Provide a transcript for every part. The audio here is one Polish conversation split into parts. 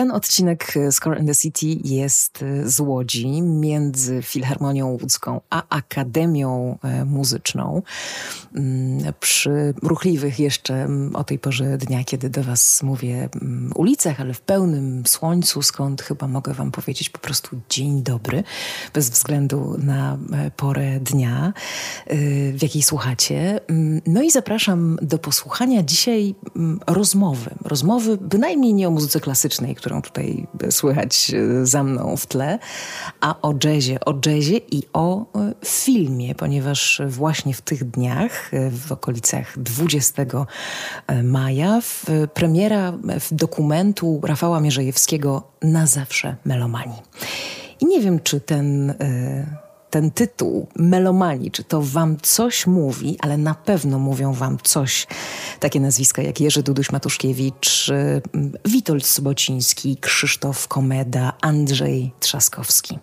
Ten odcinek Score in the City jest z Łodzi, między Filharmonią Łódzką a Akademią e, Muzyczną. Mm, przy ruchliwych jeszcze mm, o tej porze dnia, kiedy do Was mówię, mm, ulicach, ale w pełnym słońcu, skąd chyba mogę Wam powiedzieć po prostu dzień dobry, bez względu na e, porę dnia, e, w jakiej słuchacie. No i zapraszam do posłuchania dzisiaj rozmowy. Rozmowy bynajmniej nie o muzyce klasycznej, którą tutaj słychać e, za mną w tle, a o jazzie, o jazzie i o e, filmie, ponieważ właśnie w tych dniach, e, w okolicach 20 maja, premiera dokumentu Rafała Mierzejewskiego Na zawsze melomanii. I nie wiem, czy ten ten tytuł Melomani, czy to wam coś mówi, ale na pewno mówią wam coś takie nazwiska jak Jerzy Duduś-Matuszkiewicz, Witold Sobociński, Krzysztof Komeda, Andrzej Trzaskowski.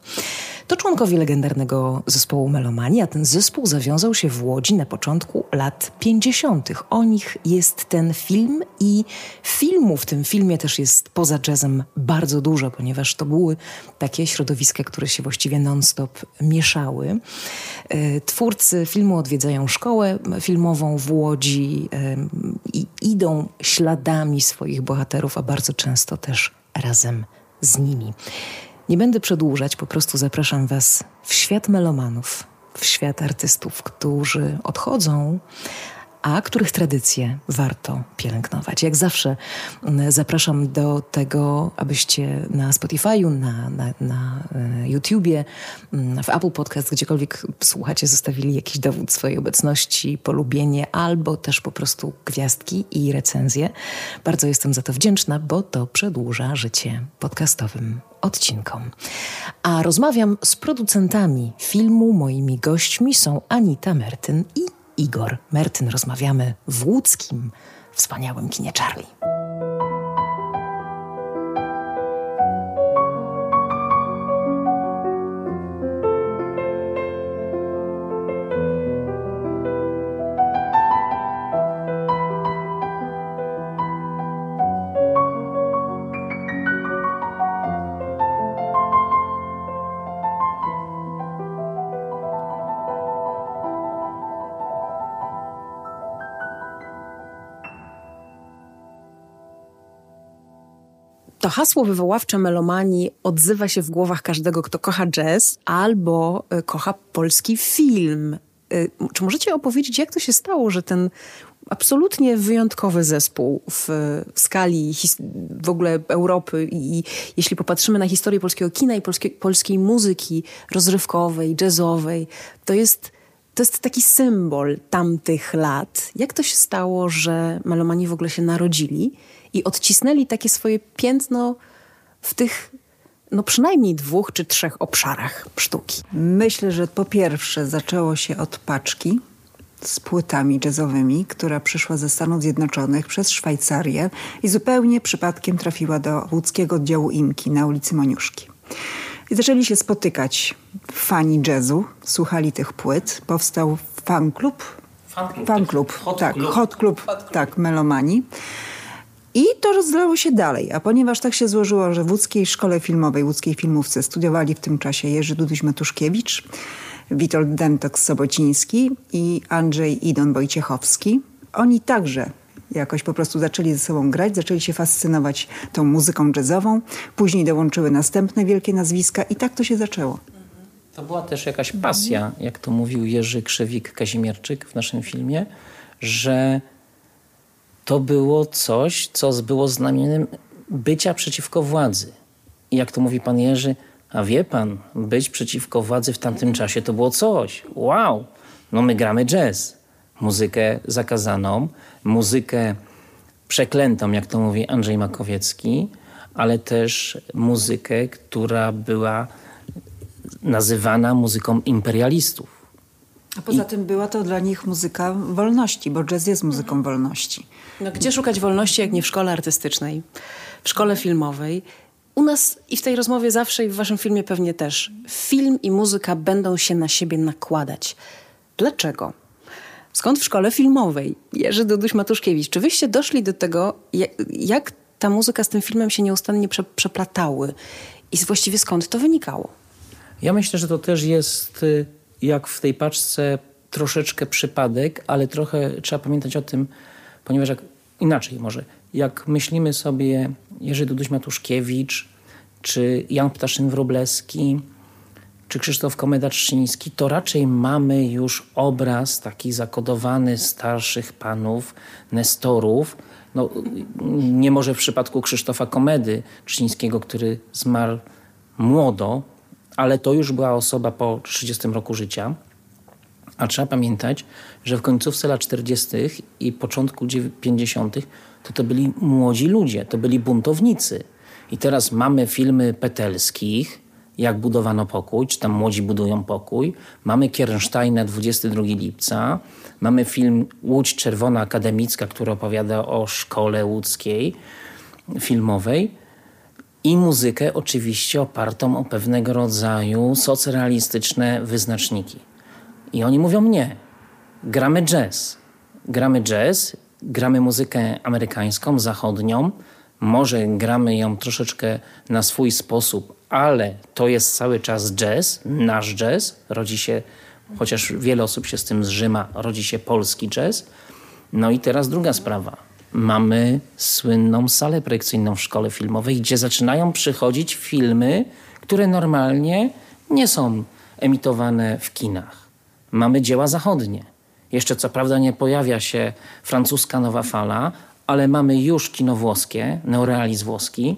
To członkowie legendarnego zespołu Melomani, a ten zespół zawiązał się w Łodzi na początku lat 50. O nich jest ten film i filmu w tym filmie też jest poza jazzem bardzo dużo, ponieważ to były takie środowiska, które się właściwie non-stop mieszały. E, twórcy filmu odwiedzają szkołę filmową w Łodzi i idą śladami swoich bohaterów, a bardzo często też razem z nimi. Nie będę przedłużać, po prostu zapraszam Was w świat melomanów, w świat artystów, którzy odchodzą, a których tradycje warto pielęgnować. Jak zawsze mm, zapraszam do tego, abyście na Spotify'u, na, na, na e, YouTubie, mm, w Apple Podcast, gdziekolwiek słuchacie, zostawili jakiś dowód swojej obecności, polubienie albo też po prostu gwiazdki i recenzje. Bardzo jestem za to wdzięczna, bo to przedłuża życie podcastowym odcinkom. A rozmawiam z producentami filmu. Moimi gośćmi są Anita Mertyn i Igor Mertyn. Rozmawiamy w łódzkim, wspaniałym kinie Charlie. To hasło wywoławcze melomanii odzywa się w głowach każdego, kto kocha jazz albo y, kocha polski film. Y, czy możecie opowiedzieć, jak to się stało, że ten absolutnie wyjątkowy zespół w, w skali w ogóle Europy i, i jeśli popatrzymy na historię polskiego kina i polskie, polskiej muzyki rozrywkowej, jazzowej, to jest to jest taki symbol tamtych lat. Jak to się stało, że melomani w ogóle się narodzili i odcisnęli takie swoje piętno w tych no przynajmniej dwóch czy trzech obszarach sztuki. Myślę, że po pierwsze zaczęło się od paczki z płytami jazzowymi, która przyszła ze Stanów Zjednoczonych przez Szwajcarię i zupełnie przypadkiem trafiła do łódzkiego oddziału IMKI na ulicy Moniuszki. I zaczęli się spotykać fani jazzu, słuchali tych płyt. Powstał fan klub. Fan klub, fan klub hot tak, club. hot club, hot club. tak, melomani. I to rozlało się dalej, a ponieważ tak się złożyło, że w łódzkiej szkole filmowej, łódzkiej filmówce studiowali w tym czasie Jerzy Duduś-Matuszkiewicz, Witold Dentok-Sobociński i Andrzej Idon Wojciechowski. Oni także jakoś po prostu zaczęli ze sobą grać, zaczęli się fascynować tą muzyką jazzową. Później dołączyły następne wielkie nazwiska i tak to się zaczęło. To była też jakaś pasja, jak to mówił Jerzy Krzewik-Kazimierczyk w naszym filmie, że to było coś, co było znamieniem bycia przeciwko władzy. I jak to mówi pan Jerzy, a wie pan, być przeciwko władzy w tamtym czasie to było coś. Wow! No my gramy jazz. Muzykę zakazaną, muzykę przeklętą, jak to mówi Andrzej Makowiecki, ale też muzykę, która była nazywana muzyką imperialistów. A poza I... tym była to dla nich muzyka wolności, bo jazz jest muzyką mhm. wolności. No, gdzie szukać wolności, jak nie w szkole artystycznej, w szkole filmowej? U nas i w tej rozmowie zawsze i w waszym filmie pewnie też. Film i muzyka będą się na siebie nakładać. Dlaczego? Skąd w szkole filmowej? Jerzy Duduś-Matuszkiewicz. Czy wyście doszli do tego, jak, ta muzyka z tym filmem się nieustannie prze, przeplatały. I właściwie skąd to wynikało? Ja myślę, że to też jest y, jak w tej paczce troszeczkę przypadek, ale trochę trzeba pamiętać o tym, ponieważ jak, inaczej może, jak myślimy sobie Jerzy Duduś-Matuszkiewicz, czy Jan Ptaszyn-Wróblewski, czy Krzysztof Komeda-Trzciński, to raczej mamy już obraz taki zakodowany starszych panów, nestorów. No, nie może w przypadku Krzysztofa Komedy Trzcińskiego, który zmarł młodo, ale to już była osoba po 30 roku życia. A trzeba pamiętać, że w końcówce lat 40. i początku 50. to to byli młodzi ludzie, to byli buntownicy. I teraz mamy filmy Petelskich, jak budowano pokój, czy tam młodzi budują pokój. Mamy Kierensteina 22 lipca. Mamy film Łódź Czerwona Akademicka, który opowiada o szkole łódzkiej filmowej. I muzykę oczywiście opartą o pewnego rodzaju socrealistyczne wyznaczniki. I oni mówią nie, gramy jazz. Gramy jazz, gramy muzykę amerykańską, zachodnią, może gramy ją troszeczkę na swój sposób, ale to jest cały czas jazz, nasz jazz. Rodzi się, chociaż wiele osób się z tym zrzyma, rodzi się polski jazz. No i teraz druga sprawa. Mamy słynną salę projekcyjną w szkole filmowej, gdzie zaczynają przychodzić filmy, które normalnie nie są emitowane w kinach. Mamy dzieła zachodnie. Jeszcze co prawda nie pojawia się francuska nowa fala, ale mamy już kino włoskie, neorealizm włoski.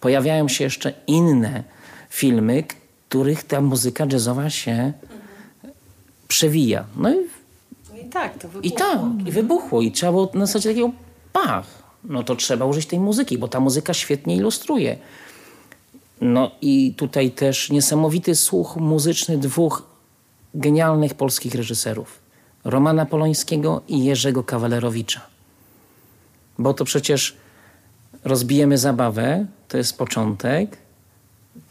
Pojawiają się jeszcze inne filmy, których ta muzyka jazzowa się przewija. No i, no i tak, to wybuchło. I tak, i wybuchło. I trzeba było na zasadzie takiego pach. No to trzeba użyć tej muzyki, bo ta muzyka świetnie ilustruje. No i tutaj też niesamowity słuch muzyczny dwóch genialnych polskich reżyserów. Romana Polońskiego i Jerzego Kawalerowicza. Bo to przecież rozbijemy zabawę, to jest początek.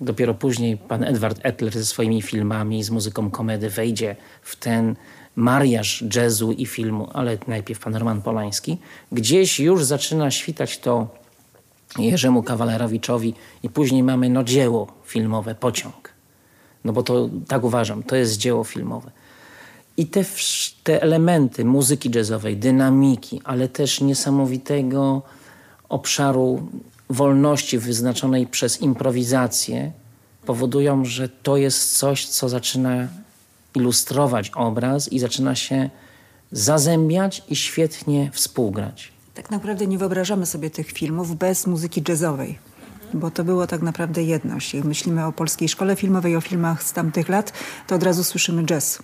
Dopiero później pan Edward Etler ze swoimi filmami, z muzyką komedy wejdzie w ten mariaż jazzu i filmu, ale najpierw pan Roman Polański. Gdzieś już zaczyna świtać to Jerzemu Kawalerowiczowi i później mamy no dzieło filmowe, Pociąg. No bo to tak uważam, to jest dzieło filmowe. I te, te elementy muzyki jazzowej, dynamiki, ale też niesamowitego obszaru wolności wyznaczonej przez improwizację powodują, że to jest coś, co zaczyna ilustrować obraz i zaczyna się zazębiać i świetnie współgrać. Tak naprawdę nie wyobrażamy sobie tych filmów bez muzyki jazzowej bo to było tak naprawdę jedność. Jak myślimy o polskiej szkole filmowej, o filmach z tamtych lat, to od razu słyszymy jazz.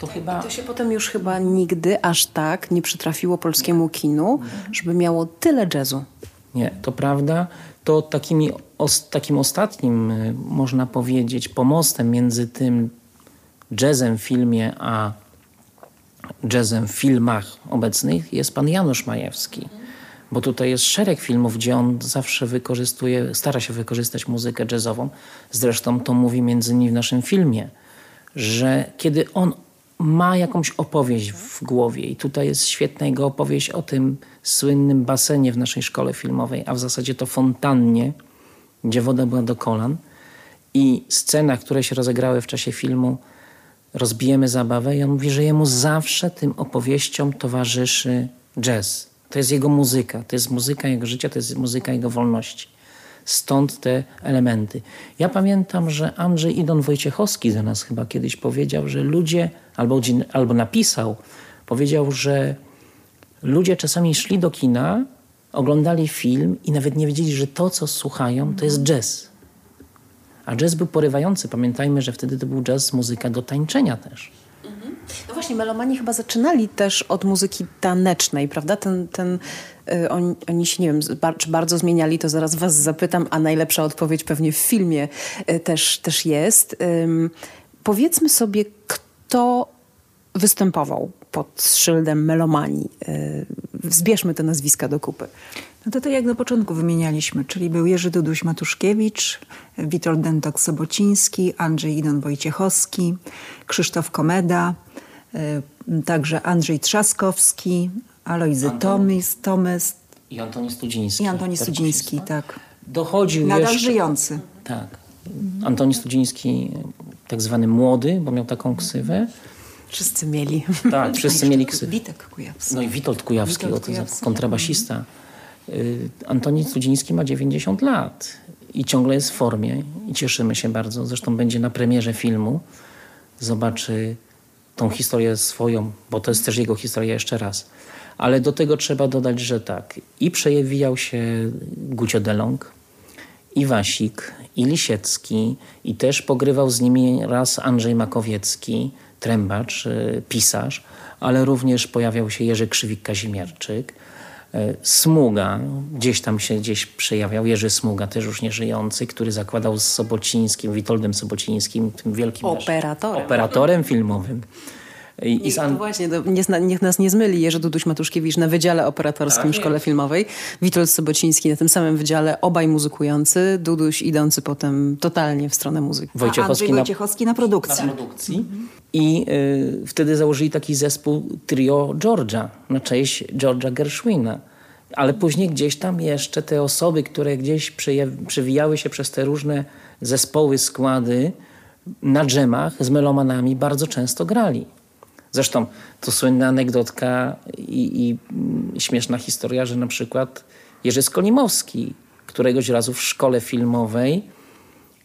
To, chyba... to się potem już chyba nigdy aż tak nie przytrafiło polskiemu kinu, żeby miało tyle jazzu. Nie, to prawda. To takimi, os, takim ostatnim, y, można powiedzieć, pomostem między tym jazzem w filmie, a jazzem w filmach obecnych jest pan Janusz Majewski bo tutaj jest szereg filmów, gdzie on zawsze wykorzystuje, stara się wykorzystać muzykę jazzową. Zresztą to mówi między innymi w naszym filmie, że kiedy on ma jakąś opowieść w głowie i tutaj jest świetna jego opowieść o tym słynnym basenie w naszej szkole filmowej, a w zasadzie to fontannie, gdzie woda była do kolan i scenach, które się rozegrały w czasie filmu rozbijemy zabawę i on mówi, że jemu zawsze tym opowieściom towarzyszy jazz to jest jego muzyka, to jest muzyka jego życia, to jest muzyka jego wolności. Stąd te elementy. Ja pamiętam, że Andrzej Idon Wojciechowski do nas chyba kiedyś powiedział, że ludzie, albo, albo napisał, powiedział, że ludzie czasami szli do kina, oglądali film i nawet nie wiedzieli, że to, co słuchają, to jest jazz. A jazz był porywający. Pamiętajmy, że wtedy to był jazz, muzyka do tańczenia też. No właśnie, melomani chyba zaczynali też od muzyki tanecznej, prawda? Ten, ten, y, oni, się, nie wiem, czy bardzo zmieniali, to zaraz was zapytam, a najlepsza odpowiedź pewnie w filmie y, też, też jest. powiedzmy sobie, kto występował pod szyldem melomanii. Y, zbierzmy te nazwiska do kupy. No to tak jak na początku wymienialiśmy, czyli był Jerzy Duduś-Matuszkiewicz, Witold Dentok-Sobociński, Andrzej Idon Wojciechowski, Krzysztof Komeda, y, także Andrzej Trzaskowski, Alojzy Tomys, Tomys, I Antoni Studziński. I Antoni Studziński, tak. Dochodził Nadal jeszcze... żyjący. Tak. Antoni Studziński, tak zwany młody, bo miał taką ksywę. Wszyscy mieli. Tak, wszyscy mieli ksywę. Witek Kujawski. No i Witold Kujawski, Witold Kujawski. kontrabasista. Y, Antoni Studziński ma 90 lat i ciągle jest w formie i cieszymy się bardzo. Zresztą będzie na premierze filmu. Zobaczy tą historię swoją, bo to jest też jego historia jeszcze raz. Ale do tego trzeba dodać, że tak. I przewijał się Gucio Delong, i Wasik, i Lisiecki, i też pogrywał z nimi raz Andrzej Makowiecki, trębacz, y, pisarz, ale również pojawiał się Jerzy Krzywik-Kazimierczyk, y, Smuga, gdzieś tam się gdzieś przejawiał, Jerzy Smuga, też już nieżyjący, który zakładał z Sobocińskim, Witoldem Sobocińskim, tym wielkim Operatorem. operatorem filmowym. I, i An- właśnie, to niech, niech nas nie zmyli Jerzy Duduś Matuszkiewicz na Wydziale Operatorskim Tak w Szkole Filmowej, Witold Sobociński na tym samym wydziale, obaj muzykujący, Duduś idący potem totalnie w stronę muzyki. A Wojciechowski Andrzej na, Wojciechowski na produkcji. na produkcji. I y, wtedy założyli taki zespół trio George'a na cześć George'a Gershwina. Ale później gdzieś tam jeszcze te osoby, które gdzieś przewijały się przez te różne zespoły, składy na dżemach z melomanami bardzo często grali. Zresztą to słynna anegdotka i, i mm, śmieszna historia, że na przykład Jerzy Skolimowski któregoś razu w szkole filmowej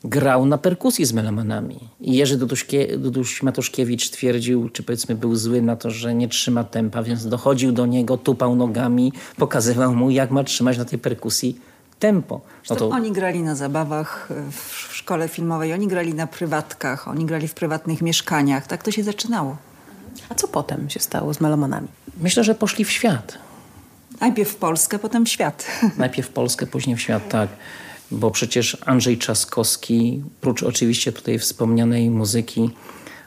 grał na perkusji z melomanami. I Jerzy Duduśkie, Duduś Matuszkiewicz twierdził, czy powiedzmy był zły na to, że nie trzyma tempa, więc dochodził do niego, tupał nogami, pokazywał mu, jak ma trzymać na tej perkusji tempo. No To Oni grali na zabawach e, w szkole filmowej, oni grali na prywatkach, oni grali w prywatnych mieszkaniach. Tak to się zaczynało. A co potem się stało z melomanami? myślę, że poszli w świat. Najpierw w Polskę, potem w świat. Najpierw w Polskę, później w świat, tak. Bo przecież Andrzej Trzaskowski, prócz oczywiście tutaj wspomnianej muzyki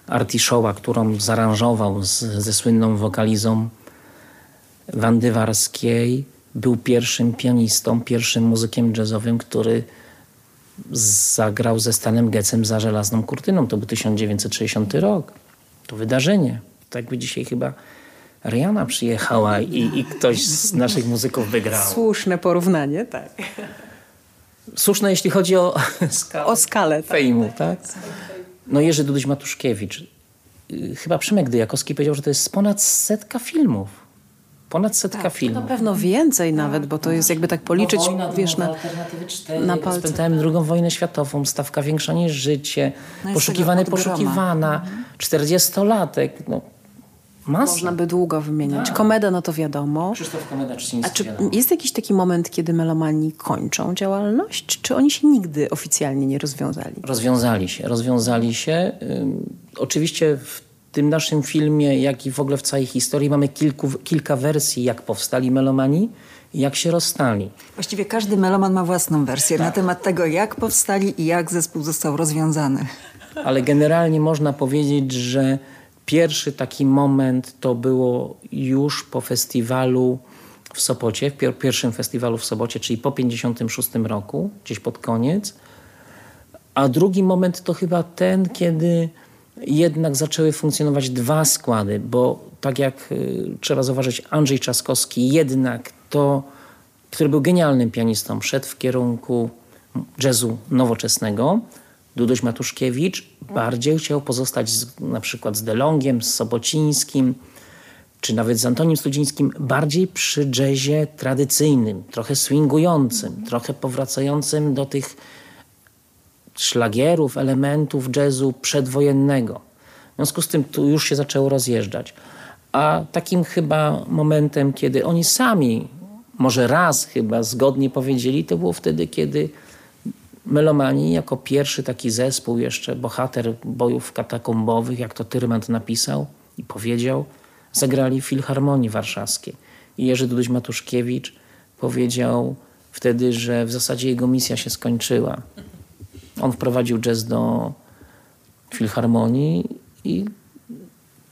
Artiszoła, którą zaaranżował z, ze słynną wokalizą Wandy Warskiej, był pierwszym pianistą, pierwszym muzykiem jazzowym, który zagrał ze Stanem Gecem za żelazną kurtyną. To był 1960 rok. To wydarzenie. Tak by dzisiaj chyba Rihanna przyjechała i, i ktoś z naszych muzyków by grał. Słuszne porównanie, tak. Słuszne, jeśli chodzi o skalę O skalę. Tak. fejmu, tak? No Jerzy Duduś Matuszkiewicz. Y, Chyba Przemek Dyjakowski powiedział, że to jest ponad setka filmów. Ponad setka Na filmów. pewno więcej nawet, bo to jest jakby tak policzyć, Bo wojna, wiesz, na, na palce. Spętałem drugą wojnę światową, stawka większa niż życie, No poszukiwany, poszukiwana, czterdziestolatek, no masa. można by długo wymieniać. Komeda, no to wiadomo. Krzysztof Komeda A Czyciński, czy wiadomo. jest jakiś taki moment, kiedy melomani kończą działalność, czy oni się nigdy oficjalnie nie rozwiązali? Rozwiązali się, rozwiązali się. Ym, oczywiście w tym naszym filmie, jak i w ogóle w całej historii mamy kilku, kilka wersji, jak powstali melomani i jak się rozstali. Właściwie każdy meloman ma własną wersję na temat tego, jak powstali i jak zespół został rozwiązany. Ale generalnie można powiedzieć, że pierwszy taki moment to było już po festiwalu w Sopocie, w pier- pierwszym festiwalu w Sopocie, czyli po 56 roku, gdzieś pod koniec. A drugi moment to chyba ten, kiedy jednak zaczęły funkcjonować dwa składy, bo tak jak y, trzeba zauważyć, Andrzej Trzaskowski jednak to, który był genialnym pianistą, szedł w kierunku jazzu nowoczesnego. Duduś Matuszkiewicz bardziej chciał pozostać z, na przykład z Delongiem, z Sobocińskim, czy nawet z Antonim Studzińskim, bardziej przy jazzie tradycyjnym, trochę swingującym, trochę powracającym do tych szlagierów, elementów jazzu przedwojennego. W związku z tym tu już się zaczęło rozjeżdżać. A takim chyba momentem, kiedy oni sami, może raz chyba zgodnie powiedzieli, to było wtedy, kiedy Melomani jako pierwszy taki zespół, jeszcze bohater bojów katakombowych, jak to Tyrmand napisał i powiedział, zagrali w Filharmonii Warszawskiej. I Jerzy Duduś Matuszkiewicz powiedział wtedy, że w zasadzie jego misja się skończyła. On wprowadził jazz do Filharmonii i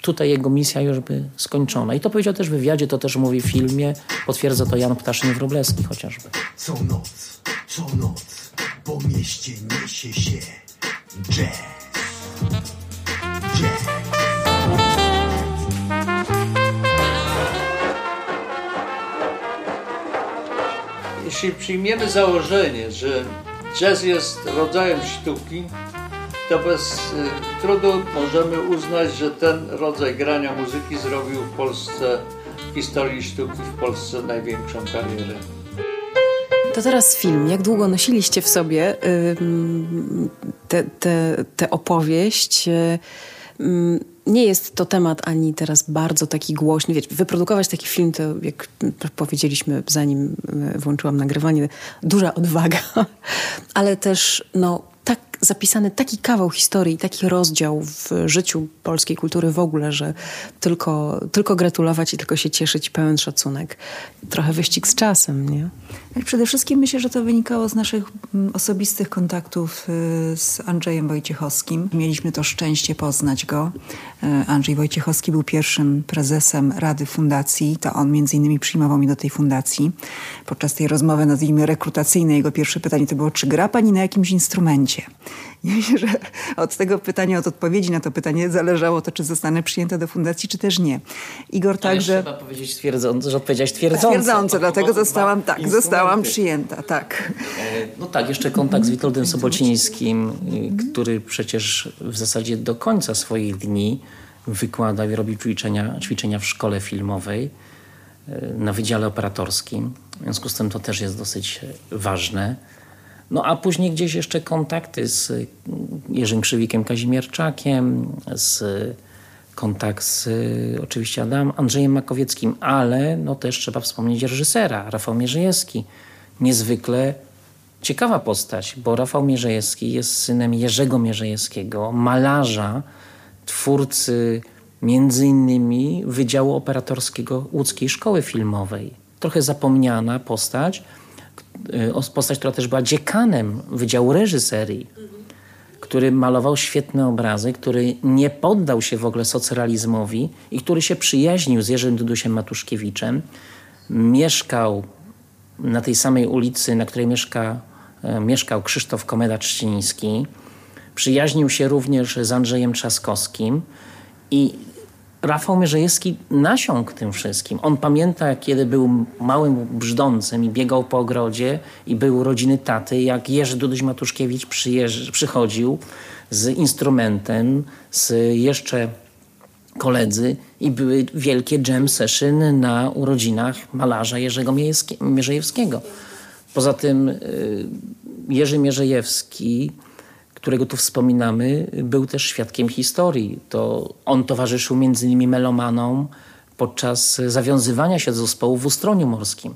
tutaj jego misja już by skończona. I to powiedział też w wywiadzie, to też mówi w filmie, potwierdza to Jan Ptaszyn-Wróblewski chociażby. Co noc, co noc po mieście niesie się jazz. Jazz. jeśli przyjmiemy założenie, że jazz jest rodzajem sztuki, to bez y, trudu możemy uznać, że ten rodzaj grania muzyki zrobił w Polsce, w historii sztuki w Polsce największą karierę. To teraz film. Jak długo nosiliście w sobie tę opowieść? nie jest to temat ani teraz bardzo taki głośny. Wiecie, wyprodukować taki film to, jak powiedzieliśmy, zanim włączyłam nagrywanie, duża odwaga, ale też no, zapisany taki kawał historii, taki rozdział w życiu polskiej kultury w ogóle, że tylko, tylko gratulować i tylko się cieszyć, pełen szacunek. Trochę wyścig z czasem, nie? Przede wszystkim myślę, że to wynikało z naszych mm, osobistych kontaktów y, z Andrzejem Wojciechowskim. Mieliśmy to szczęście poznać go. Y, Andrzej Wojciechowski był pierwszym prezesem Rady Fundacji. To on między innymi przyjmował mnie do tej fundacji. Podczas tej rozmowy, nazwijmy rekrutacyjnej, jego pierwsze pytanie to było, czy gra pani na jakimś instrumencie? I myślę, że od tego pytania, od odpowiedzi na to pytanie zależało to, czy zostanę przyjęta do fundacji, czy też nie. Igor także... Trzeba powiedzieć twierdząco, że odpowiedziałeś twierdząco. Twierdząco, dlatego zostałam, tak, zostałam przyjęta, tak. E, no tak, jeszcze kontakt z Witoldem Sobocińskim, y, który przecież w zasadzie do końca swoich dni wykładał i robił ćwiczenia, ćwiczenia w szkole filmowej y, na Wydziale Operatorskim. W związku z tym to też jest dosyć ważne. No a później gdzieś jeszcze kontakty z Jerzym Krzywikiem Kazimierczakiem, z kontakt z oczywiście Adam, Andrzejem Makowieckim, ale no też trzeba wspomnieć reżysera, Rafał Mierzejewski. Niezwykle ciekawa postać, bo Rafał Mierzejewski jest synem Jerzego Mierzejewskiego, malarza, twórcy między innymi Wydziału Operatorskiego Łódzkiej Szkoły Filmowej. Trochę zapomniana postać, Y, postać, która też była dziekanem Wydziału Reżyserii, który malował świetne obrazy, który nie poddał się w ogóle socrealizmowi i który się przyjaźnił z Jerzym Dudusiem Matuszkiewiczem. Mieszkał na tej samej ulicy, na której mieszka, e, mieszkał Krzysztof Komeda-Trzciński. Przyjaźnił się również z Andrzejem Trzaskowskim i Rafał Mierzejewski nasiąkł tym wszystkim. On pamięta, kiedy był małym brzdącem i biegał po ogrodzie i był rodziny taty, jak Jerzy Duduś Matuszkiewicz przychodził z instrumentem, z jeszcze koledzy i były wielkie jam session na urodzinach malarza Jerzego Mierzejewskiego. Poza tym y, Jerzy Mierzejewski którego tu wspominamy, był też świadkiem historii. To on towarzyszył między innymi melomanom podczas zawiązywania się zespołu w Ustroniu Morskim.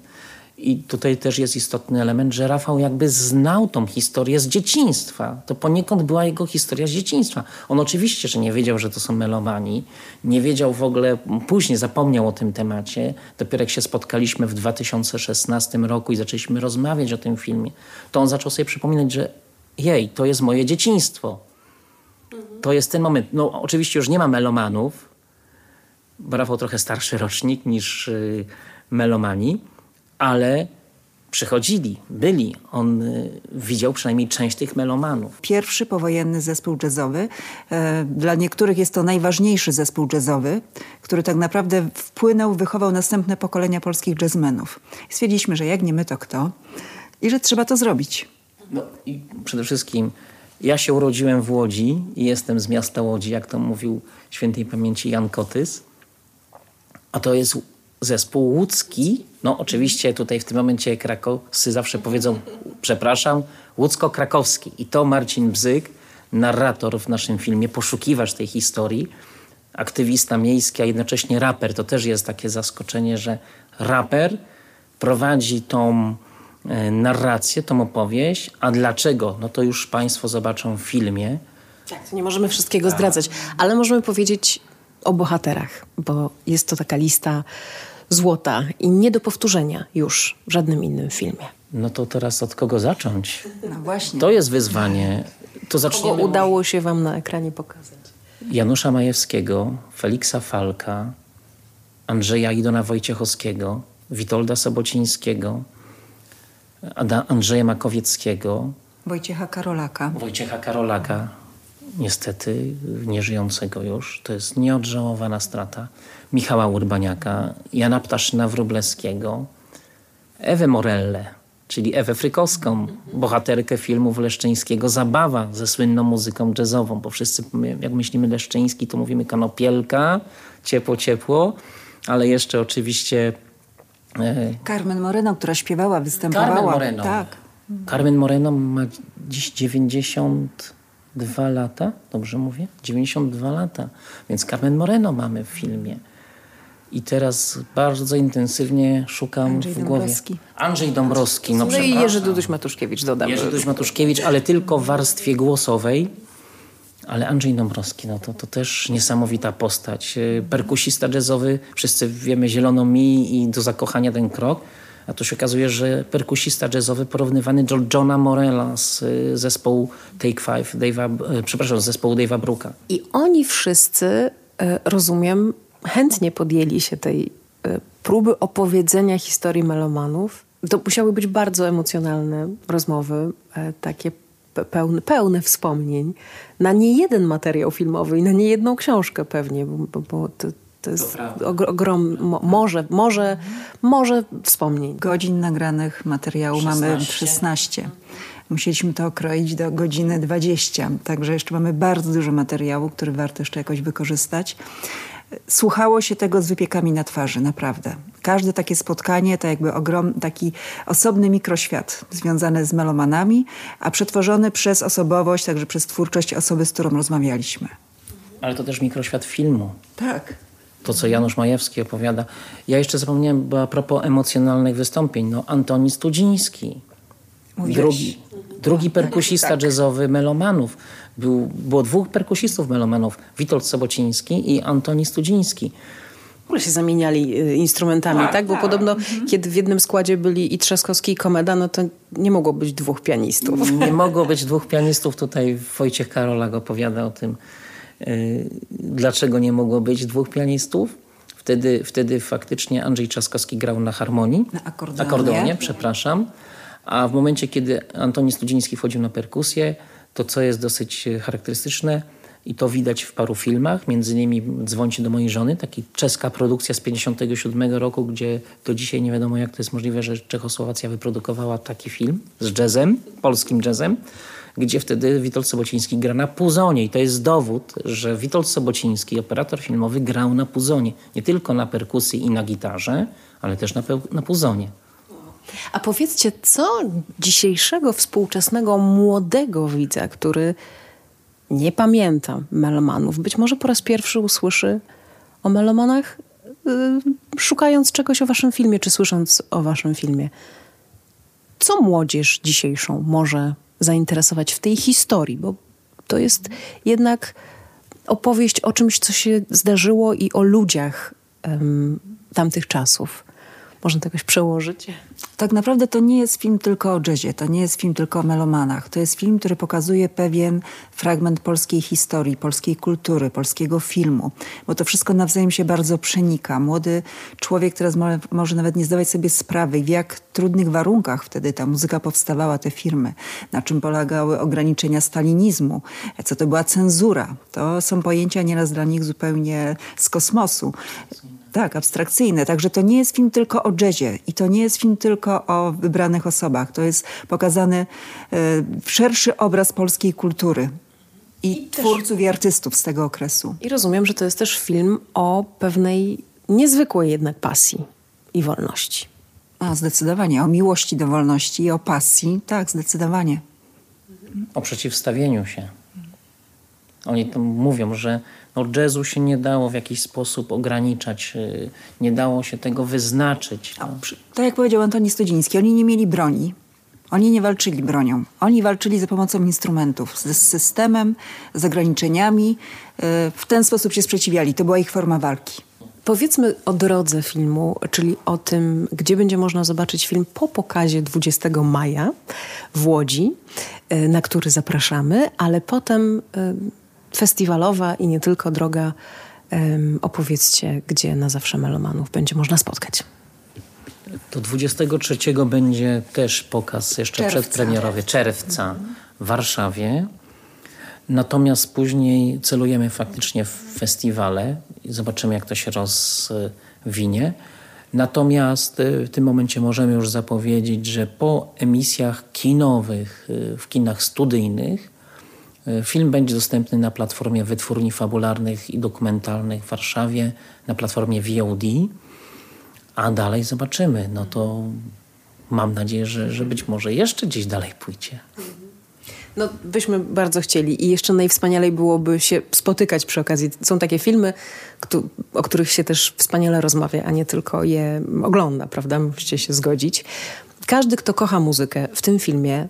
I tutaj też jest istotny element, że Rafał jakby znał tą historię z dzieciństwa. To poniekąd była jego historia z dzieciństwa. On oczywiście, że nie wiedział, że to są melomani. Nie wiedział w ogóle, później zapomniał o tym temacie. Dopiero jak się spotkaliśmy w 2016 roku i zaczęliśmy rozmawiać o tym filmie, to on zaczął sobie przypominać, że jej, to jest moje dzieciństwo. To jest ten moment. No oczywiście już nie ma melomanów, bo Rafał trochę starszy rocznik niż y, melomani, ale przychodzili, byli. On y, widział przynajmniej część tych melomanów. Pierwszy powojenny zespół jazzowy. E, dla niektórych jest to najważniejszy zespół jazzowy, który tak naprawdę wpłynął, wychował następne pokolenia polskich jazzmenów. Stwierdziliśmy, że jak nie my, to kto? I że trzeba to zrobić. No i przede wszystkim ja się urodziłem w Łodzi i jestem z miasta Łodzi, jak to mówił świętej pamięci Jan Kotys. A to jest zespół łódzki. No oczywiście tutaj w tym momencie krakowscy zawsze powiedzą, przepraszam, łódzko-krakowski. I to Marcin Bzyk, narrator w naszym filmie, poszukiwacz tej historii, aktywista miejski, a jednocześnie raper. To też jest takie zaskoczenie, że raper prowadzi tą narrację, tą opowieść. A dlaczego? No to już Państwo zobaczą w filmie. Tak, nie możemy wszystkiego zdradzać, ale możemy powiedzieć o bohaterach, bo jest to taka lista złota i nie do powtórzenia już w żadnym innym filmie. No to teraz od kogo zacząć? No właśnie. To jest wyzwanie. To zaczniemy. Kogo udało się wam na ekranie pokazać? Janusza Majewskiego, Feliksa Falka, Andrzeja Idona Wojciechowskiego, Witolda Sobocińskiego, Andrzeja Makowieckiego. Wojciecha Karolaka. Wojciecha Karolaka, niestety nieżyjącego już. To jest nieodżałowana strata. Michała Urbaniaka, Jana Ptaszyna Wróblewskiego, Ewę Morelle. czyli Ewę Frykowską, bohaterkę filmów Leszczyńskiego Zabawa ze słynną muzyką jazzową, bo wszyscy jak myślimy Leszczyński, to mówimy Konopielka, Ciepło, Ciepło, ale jeszcze oczywiście... Carmen Moreno, która śpiewała, występowała. Carmen Moreno. Tak. Carmen Moreno ma dziś 92 lata, dobrze mówię? 92 lata, więc Carmen Moreno mamy w filmie. I teraz bardzo intensywnie szukam Andrzej w głowie. Dąbrowski. Andrzej Dąbrowski. No, no i Jerzy Duduś-Matuszkiewicz dodamy. Jerzy Duduś-Matuszkiewicz, ale tylko w warstwie głosowej. Ale Andrzej Dąbrowski, no to, to też niesamowita postać. E, perkusista jazzowy, wszyscy wiemy Zieloną Mi i Do zakochania ten krok. A tu się okazuje, że perkusista jazzowy porównywany do Johna Morella z e, zespołu Take Five, Dave'a, e, przepraszam, z zespołu Dave'a Brooka. I oni wszyscy, rozumiem, chętnie podjęli się tej próby opowiedzenia historii melomanów. To musiały być bardzo emocjonalne rozmowy, takie pełne, pełne wspomnień na nie jeden materiał filmowy i na nie jedną książkę pewnie, bo, bo to, to jest to ogrom, mo, może, może, może wspomnień. Godzin nagranych materiału 16. mamy 16. Musieliśmy to okroić do godziny 20, także jeszcze mamy bardzo dużo materiału, który warto jeszcze jakoś wykorzystać. Słuchało się tego z wypiekami na twarzy, naprawdę. Każde takie spotkanie to jakby ogrom, taki osobny mikroświat związany z melomanami, a przetworzony przez osobowość, także przez twórczość osoby, z którą rozmawialiśmy. Ale to też mikroświat filmu. Tak. To, co Janusz Majewski opowiada. Ja jeszcze zapomniałem, bo a propos emocjonalnych wystąpień, no Antoni Studziński. Drugi, drugi perkusista tak. jazzowy Melomanów. Był, było dwóch perkusistów melomanów, Witold Sobociński i Antoni Studziński. Które się zamieniali y, instrumentami, tak? tak? Bo tak. podobno, mhm. kiedy w jednym składzie byli i Trzaskowski i Komeda, no to nie mogło być dwóch pianistów. Nie mogło być dwóch pianistów. Tutaj Wojciech Karolak opowiada o tym, yy, dlaczego nie mogło być dwóch pianistów. Wtedy, wtedy faktycznie Andrzej Trzaskowski grał na harmonii. Na akordeonie. akordeonie przepraszam. A w momencie, kiedy Antoni Studziński wchodził na perkusję, to, co jest dosyć e, charakterystyczne i to widać w paru filmach, między innymi Dzwońcie do mojej żony, taki czeska produkcja z 57 roku, gdzie do dzisiaj nie wiadomo jak to jest możliwe, że Czechosłowacja wyprodukowała taki film z jazzem, polskim jazzem, gdzie wtedy Witold Sobociński gra na puzonie. I to jest dowód, że Witold Sobociński, operator filmowy, grał na puzonie. Nie tylko na perkusji i na gitarze, ale też na, na puzonie. A powiedzcie, co dzisiejszego, współczesnego, młodego widza, który nie pamięta melomanów, być może po raz pierwszy usłyszy o melomanach, yy, szukając czegoś o waszym filmie, czy słysząc o waszym filmie. Co młodzież dzisiejszą może zainteresować w tej historii? Bo to jest jednak opowieść o czymś, co się zdarzyło i o ludziach tamtych czasów. Można to jakoś przełożyć? Tak naprawdę to nie jest film tylko o jazzie, to nie jest film tylko o melomanach. To jest film, który pokazuje pewien fragment polskiej historii, polskiej kultury, polskiego filmu, bo to wszystko nawzajem się bardzo przenika. Młody człowiek teraz może, może nawet nie zdawać sobie sprawy, w jak trudnych warunkach wtedy ta muzyka powstawała, te firmy, na czym polegały ograniczenia stalinizmu, co to była cenzura. To są pojęcia nieraz dla nich zupełnie z kosmosu. Tak, abstrakcyjne. Także to nie jest film tylko o jazzie i to nie jest film tylko o wybranych osobach. To jest pokazany e, szerszy obraz polskiej kultury. I, I twórców też... i artystów z tego okresu. I rozumiem, że to jest też film o pewnej niezwykłej jednak pasji i wolności. A, zdecydowanie. O miłości do wolności i o pasji. Tak, zdecydowanie. O przeciwstawieniu się. Oni tam mówią, że no, jazzu się nie dało w jakiś sposób ograniczać, y, nie dało się tego wyznaczyć. No. Tak jak powiedział Antoni Studziński, oni nie mieli broni. Oni nie walczyli bronią. Oni walczyli za pomocą instrumentów, z systemem, z ograniczeniami. Y, w ten sposób się sprzeciwiali. To była ich forma walki. Powiedzmy o drodze filmu, czyli o tym, gdzie będzie można zobaczyć film po pokazie 20 maja w Łodzi, y, na który zapraszamy, ale potem festiwalowa i nie tylko droga. Opowiedzcie, gdzie na zawsze melomanów będzie można spotkać. Do 23 będzie też pokaz jeszcze czerwca. przedpremierowy czerwca w Warszawie. Natomiast później celujemy faktycznie w festiwale i zobaczymy, jak to się rozwinie. Natomiast y, w tym momencie możemy już zapowiedzieć, że po emisjach kinowych y, w kinach studyjnych film będzie dostępny na platformie wytwórni fabularnych i dokumentalnych w Warszawie, na platformie VOD, a dalej zobaczymy. No to mam nadzieję, że, że być może jeszcze gdzieś dalej pójdzie. No, byśmy bardzo chcieli i jeszcze najwspanialej byłoby się spotykać przy okazji. Są takie filmy, o których się też wspaniale rozmawia, a nie tylko je ogląda, prawda? Musicie się zgodzić. Każdy, kto kocha muzykę w tym filmie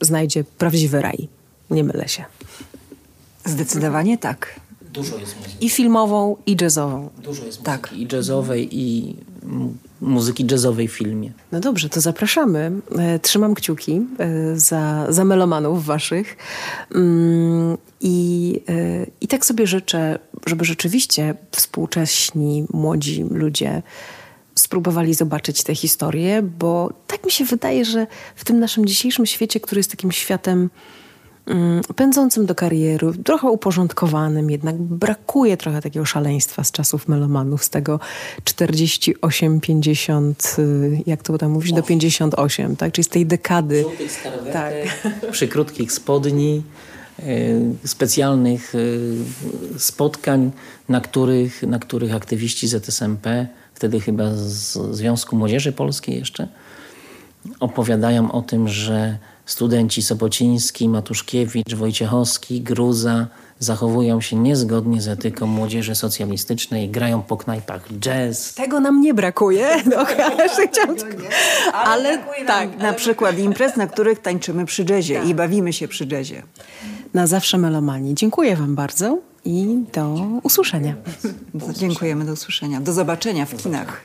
znajdzie prawdziwy raj. Nie mylę się. Zdecydowanie tak. Dużo jest muzyki. I filmową, i jazzową. Dużo jest tak. muzyki i jazzowej, i muzyki jazzowej w filmie. No dobrze, to zapraszamy. E, trzymam kciuki e, za, za melomanów waszych. Mm, I, e, I tak sobie życzę, żeby rzeczywiście współcześni, młodzi ludzie spróbowali zobaczyć tę historię, bo tak mi się wydaje, że w tym naszym dzisiejszym świecie, który jest takim światem pędzącym do kariery, trochę uporządkowanym, jednak brakuje trochę takiego szaleństwa z czasów melomanów, z tego 48-50, y, jak to tam mówić, do 58, tak? Czyli z tej dekady. tak. przy krótkich spodni, y, specjalnych y, spotkań, na których, na których aktywiści ZSMP, wtedy chyba z Związku Młodzieży Polskiej jeszcze, opowiadają o tym, że Studenci Sobociński, Matuszkiewicz, Wojciechowski, Gruza zachowują się niezgodnie z etyką młodzieży socjalistycznej, grają po knajpach jazz. Tego nam nie brakuje. No, chciałam... ale, ale tak. Na przykład imprez, na których tańczymy przy jazzie tak. i bawimy się przy jazzie. Na zawsze melomanii. Dziękuję wam bardzo i do usłyszenia. Dziękujemy, do usłyszenia. Do zobaczenia w kinach.